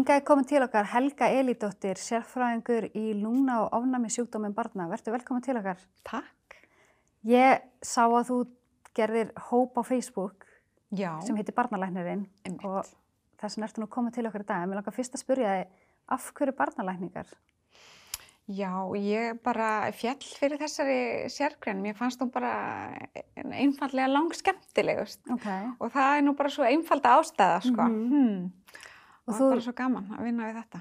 Hingaði komin til okkar Helga Elídóttir, sérfræðingur í lúna og ofnami sjúkdóminn barna. Vertu velkomin til okkar. Takk. Ég sá að þú gerðir hóp á Facebook Já, sem heitir Barnalæknirinn einmitt. og þess vegna ertu nú komin til okkar í dag. Mér langar fyrst að spyrja þig, af hverju barnalækningar? Já, ég bara fjall fyrir þessari sérgrein. Mér fannst hún bara einfallega lang skemmtilegust. Ok. Og það er nú bara svo einfalda ástæða, sko. Mhm. Hmm. Og það er bara svo gaman að vinna við þetta.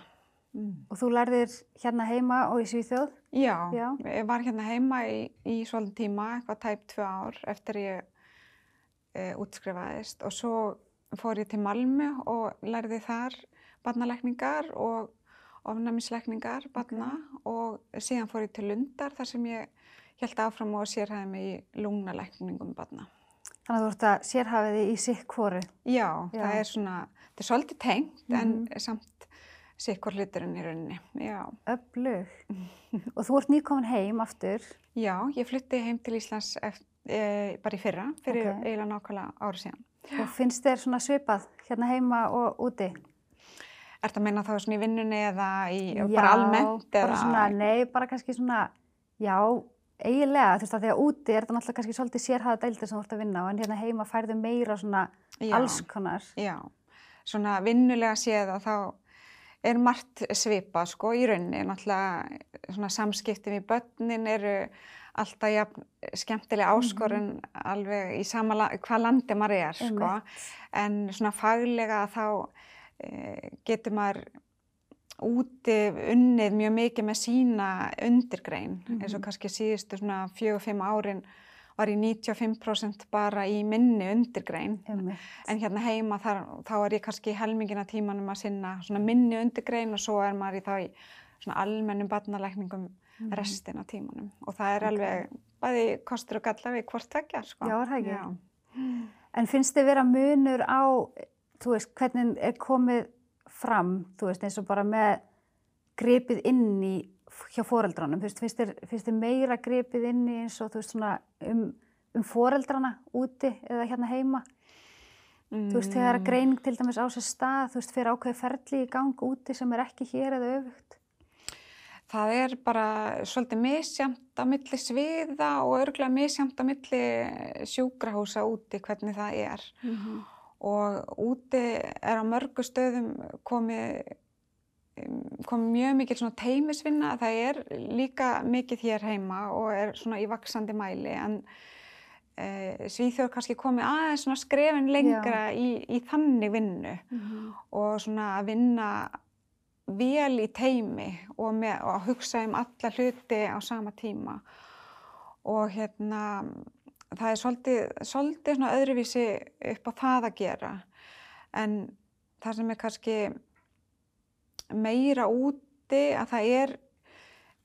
Mm. Og þú lærðir hérna heima og í Svíþjóð? Já, Já. ég var hérna heima í, í svolítið tíma, eitthvað tæp tvö ár eftir ég e, útskrifaðist og svo fór ég til Malmö og lærði þar barnalækningar og ofnæmislækningar barna og síðan fór ég til Lundar þar sem ég held áfram og sérhæði mig í lungnalækningum barna. Þannig að þú ert að sérhafið þig í sikk hvoru. Já, Já. það er svona, þetta er svolítið tengt en Mhm. samt sikkur hluturinn í rauninni, já. Öflug. og þú ert nýkomin heim aftur. Já, ég flutti heim til Íslands eft, e, bara í fyrra, fyrir Ok. eiginlega nákvæmlega ári síðan. Og finnst þér svona svipað hérna heima og úti? Er það að meina þá svona í vinnunni eða í, bara almennt? bara eða? svona, nei, bara kannski svona, já, eiginlega, þú veist að því að úti er þetta náttúrulega kannski svolítið sérhæða deildir sem þú ert að vinna á, en hérna heima færðu meira svona Já, alls konar. Já, svona vinnulega séð að þá er margt svipað sko í rauninni. Náttúrulega svona samskipti við börnin eru alltaf jafn, skemmtilega áskorun alveg í sama, hvað landi maður er sko. Einmitt. En svona faglega þá e, getur maður úti unnið mjög mikið með sína undirgrein eins og kannski síðustu svona fjögur-fimm árin var ég 95% bara í minni undirgrein Einmitt. en hérna heima þar, þá er ég kannski helmingina tímanum að sinna svona minni undirgrein og svo er maður í þá í svona almennum barnalækningum Mhm. restin af tímanum og það er Ok. alveg bæði kostur og galla við hvort tvekja sko. Já, það ekki? Já. En finnst þið vera munur á, þú veist, hvernig er komið fram, þú veist, eins og bara með gripið inn í hjá foreldranum, þú veist, finnst þér, finnst þér meira gripið inn í eins og, þú veist, svona um, um foreldrana úti eða hérna heima? Þú veist, þegar Mm. greining til dæmis á sér stað, þú veist, fyrir ákveði ferli í gang úti sem er ekki hér eða öfugt. Það er bara svolítið misjamt á milli sviða og örgulega misjamt á milli sjúkrahúsa úti hvernig það er. Mm Og úti er á mörgu stöðum komið komið mjög mikil svona teimisvinna. Það er líka mikið hér heima og er svona í vaksandi mæli en e, Svíþjóð kannski komið aðeins svona skrefin lengra í, í þannig vinnu og svona að vinna vel í teimi og, með, og að hugsa um alla hluti á sama tíma. Og hérna það er svolítið, svolítið svona öðruvísi upp á það að gera en það sem er kannski meira úti að það er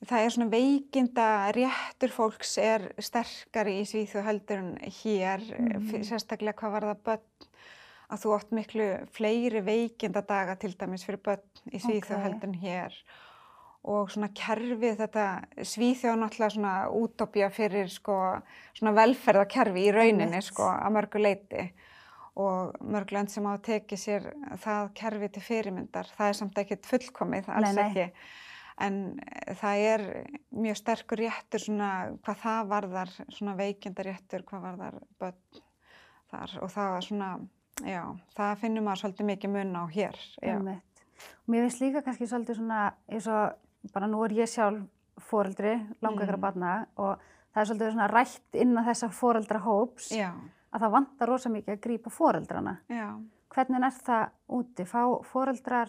það er svona veikinda réttur fólks er sterkari í Svíþjóð heldur en hér Mhm. sérstaklega hvað var það börn að þú átt miklu fleiri veikindadaga til dæmis fyrir börn í Svíþjóð Ok. heldur en hér og svona kerfið þetta Svíþjóð náttúrulega svona útópía fyrir sko svona velferðarkerfi í rauninni Einmitt. sko að mörgu leiti og mörg lönd sem á að teki sér það kerfi til fyrirmyndar það er samt ekkert fullkomið, alls Nei, nei. ekki. En það er mjög sterkur réttur svona hvað það varðar svona veikindaréttur hvað varðar börn þar. Og það var svona já, það finnum maður svolítið mikið mun á hér Mér finnst líka kannski svolítið svona, eins og bara nú er ég sjálf foreldri, langagra Mm. barna og það er svolítið svona rætt innan þessa foreldra hóps já, að það vantar rosa mikið að grípa foreldrana. já. Hvernig er það úti? Fá foreldrar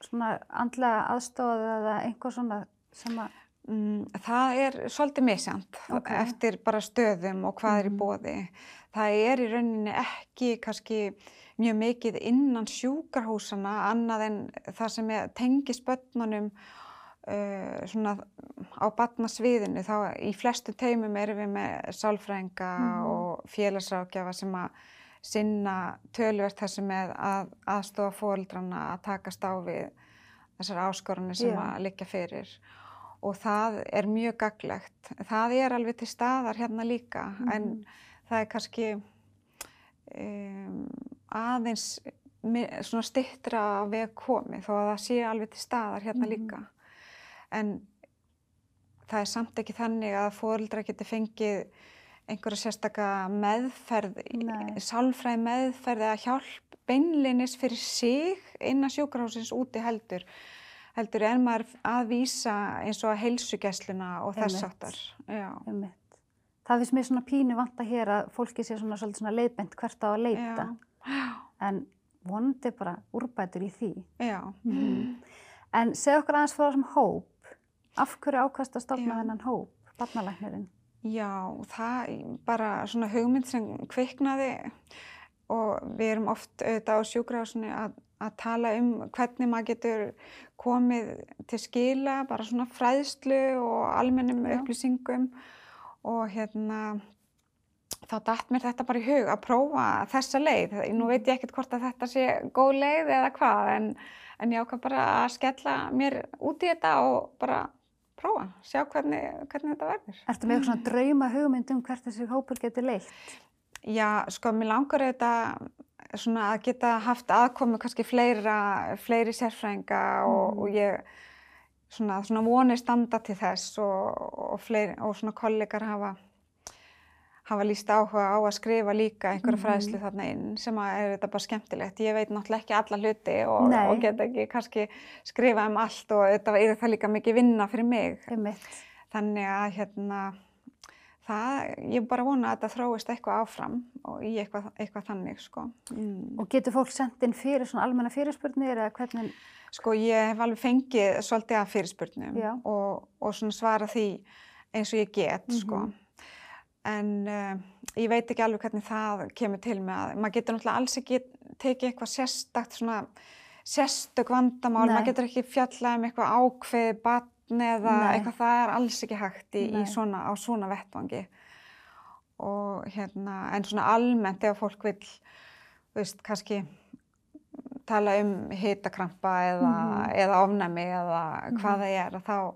svona andlega aðstóð eða einhver svona sem að, Mm, það er svolítið misjant Ok. eftir bara stöðum og hvað er í Mhm. bóði. Það er í rauninni ekki kannski mjög mikið innan sjúkarhúsana annað en það sem tengist börnunum uh, svona á barnasviðinu. Þá í flestu teimum erum við með sálfræðinga Mhm. og félagsrákjafa sem að sinna tölvert þessu með að aðstofa fóreldrana að takast á við þessar áskorunni sem Já. að liggja fyrir og það er mjög gaglegt. Það er alveg til staðar hérna líka en Mhm. það er kannski um, aðeins svona stittra veg komið þó að það sé alveg til staðar hérna Mhm. líka. En það er samt ekki þannig að fóreldra geti fengið einhverja sérstaka meðferð, sálfræði meðferð eða hjálp beinlinis fyrir sig innan sjúkrahúsins úti heldur. Heldur en maður að vísa eins og að heilsugessluna og þess. Einmitt. Það finnst mér svona pínu vanta hér að fólki sé svona, svona leiðbent hvert á að leita. Já. En vonandi bara úrbætur í því. Já. Mhm. En segð okkur aðeins frá þessum hóp. Af hverju ákvæmst að stofna þennan hóp, barnalæknirinn? Já, það bara svona hugmynd sem kviknaði og við erum oft auðvitað á sjúkrahúsinu að, að tala um hvernig maður getur komið til skila, bara svona fræðslu og almennum Já. upplýsingum og hérna þá datt mér þetta bara í hug að prófa þessa leið. Nú veit ég ekkert hvort að þetta sé góð leið eða hvað en, en ég ákvað bara að skella mér út í þetta og bara prófa, sjá hvernig, hvernig þetta verður. Ertu með eitthvað svona drauma hugmynd um hvert þessi hópur getur leitt? Já, sko, mér langar auðvitað svona að geta haft aðkomu kannski fleira, fleiri sérfræðinga og, Mm. og ég svona, svona vonir standa til þess og, og, fleiri, og svona kollegar hafa, hafa líst áhuga á að skrifa líka einhverja Mhm. fræðslu þarna inn sem að er þetta bara skemmtilegt. Ég veit náttúrulega ekki alla hluti og, og get ekki kannski skrifa um allt og þetta er það líka mikið vinna fyrir mig. Þannig að hérna, það, ég bara vona að þetta þróist eitthvað áfram og í eitthvað, eitthvað þannig, sko. Mm. Og getur fólk sendt inn fyrir svona almenna fyrirspurnir eða hvernig? Sko, ég hef alveg fengið svolítið af fyrirspurnum og, og svona svara því eins og ég get, sko. En uh, ég veit ekki alveg hvernig það kemur til með að, maður getur náttúrulega alls ekki tekið eitthvað sérstakt svona, sérstök vandamál, Nei. maður getur ekki fjallað um eitthvað ákveði batn eða Nei. eitthvað, það er alls ekki hægt í, í svona, á svona vettvangi. Og hérna, en svona almennt ef fólk vil, þú veist, kannski tala um hitakrampa eða, Mhm. eða ofnæmi eða hvað Mhm. það er, þá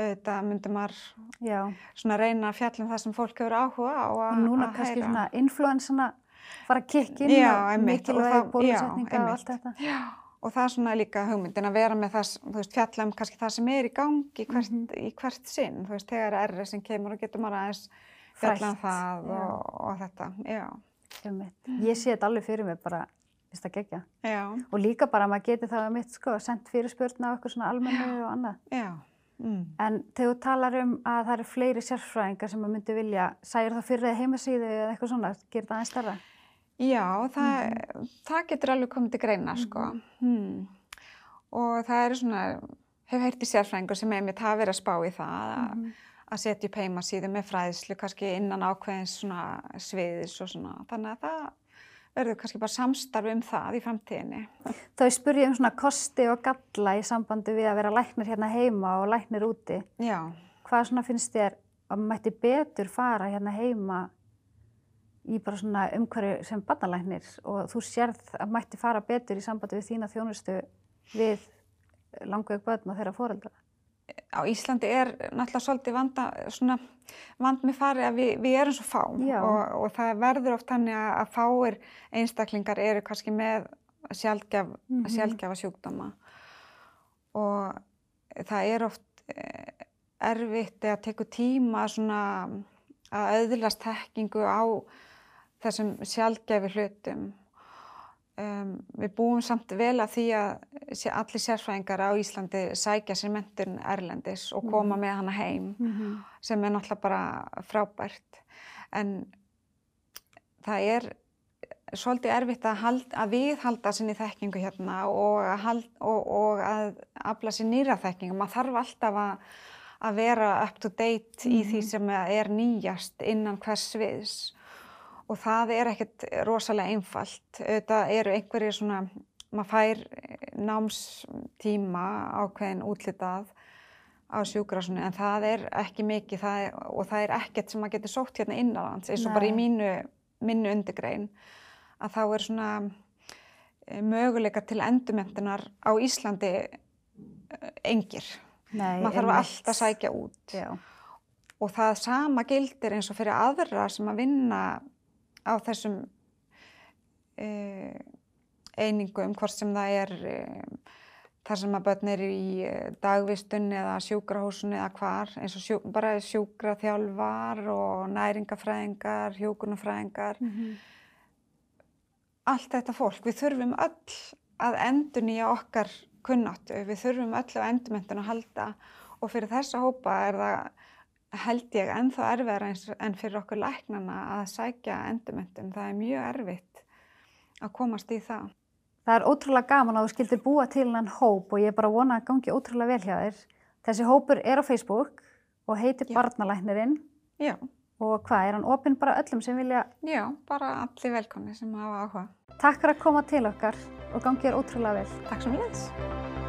auðvitað myndi maður reyna að fjalla um það sem fólk hefur áhuga á að Og núna að kannski heyra. svona influensana fara að kikka inn Já, og einmitt, og mikilvæg það- bólusetninga og allt þetta. Já, og það er svona líka hugmyndin að vera með þess, þú veist, fjalla um kannski það sem er í gangi hvert, Mhm. í hvert sinn, þú veist, þegar er sem kemur og getur maður aðeins fjalla um það og, og þetta, já. Ég sé þetta alveg fyrir mig bara, finnst það gegja. Já, Og líka bara að maður geti það mitt sko, sendt fyrirspurn á eitthvað svona almennu og annað. já, mm. En þegar þú talar um að það eru fleiri sérfræðingar sem maður myndi vilja, sæir það fyrir heimasíðu eða eitthvað svona, gerir það aðeins starra? Já, það, Mhm. það getur alveg komið til greina, sko. Hmm. Og það eru svona, hef heyrt í sérfræðingur sem einmitt hafa verið að spá í það, að, Mhm. að setja upp heimasíðu með fræðslu, kannski innan ákveðins svona sviðis og svona. Þannig að það verður kannski bara samstarf um það í framtíðinni. Þá ég um svona kosti og galla í sambandi við að vera læknir hérna heima og læknir úti. Já, Hvað svona finnst þér að mætti betur fara hérna heima í bara svona umhverju sem barnalæknir og þú sérð að mætti fara betur í sambandi við þína þjónustu við langveik börn og þeirra foreldra? Á Íslandi er náttúrulega svolítið vanda, svona, vand með farið að við, við erum svo fá og, og það verður oft þannig að, fáir einstaklingar eru kannski með sjálfgjaf, Mhm. sjálfgjafa sjúkdóma og það er oft eh, erfitt eða tekur tíma svona að auðlast þekkingu á þessum sjálfgjafi hlutum. Um, við búum samt vel að því að allir sérfræðingar á Íslandi sækja sér menturinn erlendis og koma Mhm. með hana heim Mm -hmm. sem er náttúrulega bara frábært. En það er svolítið erfitt að, hald, að viðhalda sinni þekkingu hérna og að, hald, og, og að afla sér nýra þekkingu. Maður þarf alltaf að, að vera up to date í því Mhm. sem er nýjast innan hvers sviðs og það er ekkert rosalega einfalt. Þetta eru einhverjir svona, maður fær námstíma ákveðin útlitað á sjúkrasunni en það er ekki mikið það er, og það er ekkert sem maður getur sótt hérna innanlands eins og bara í Nei. mínu, mínu undirgrein að þá er svona eh, möguleika til endurmyndunar á Íslandi eh, engir. Nei, Maður þarf alltaf að sækja út Já, og það sama gildir eins og fyrir aðra sem að vinna á þessum uh, einingum, hvort sem það er um, þar sem að börn eru í eh, dagvistun eða sjúkrahúsun eða hvar, eins og sjú, bara sjúkraþjálfar og næringafræðingar, hjókunafræðingar. Mm -hmm. Allt þetta fólk, við þurfum öll að endur nýja okkar kunnáttu, við þurfum öll á endurmyndun að halda og fyrir þessa hópa er það held ég ennþá erfiðar en fyrir okkur læknana að sækja endurmyndun. Það er mjög erfitt að komast í það. Það er ótrúlega gaman að þú skildir búa til hann hóp og ég er bara vona að gangi ótrúlega vel hjá þér. Þessi hópur er á Facebook og heitir Barnalæknirinn. Já. Og hvað, er hann opinn bara öllum sem vilja? Já, bara allir velkonni sem hafa áhuga. Takk fyrir að koma til okkar og gangi þér ótrúlega vel. Takk svo mjög.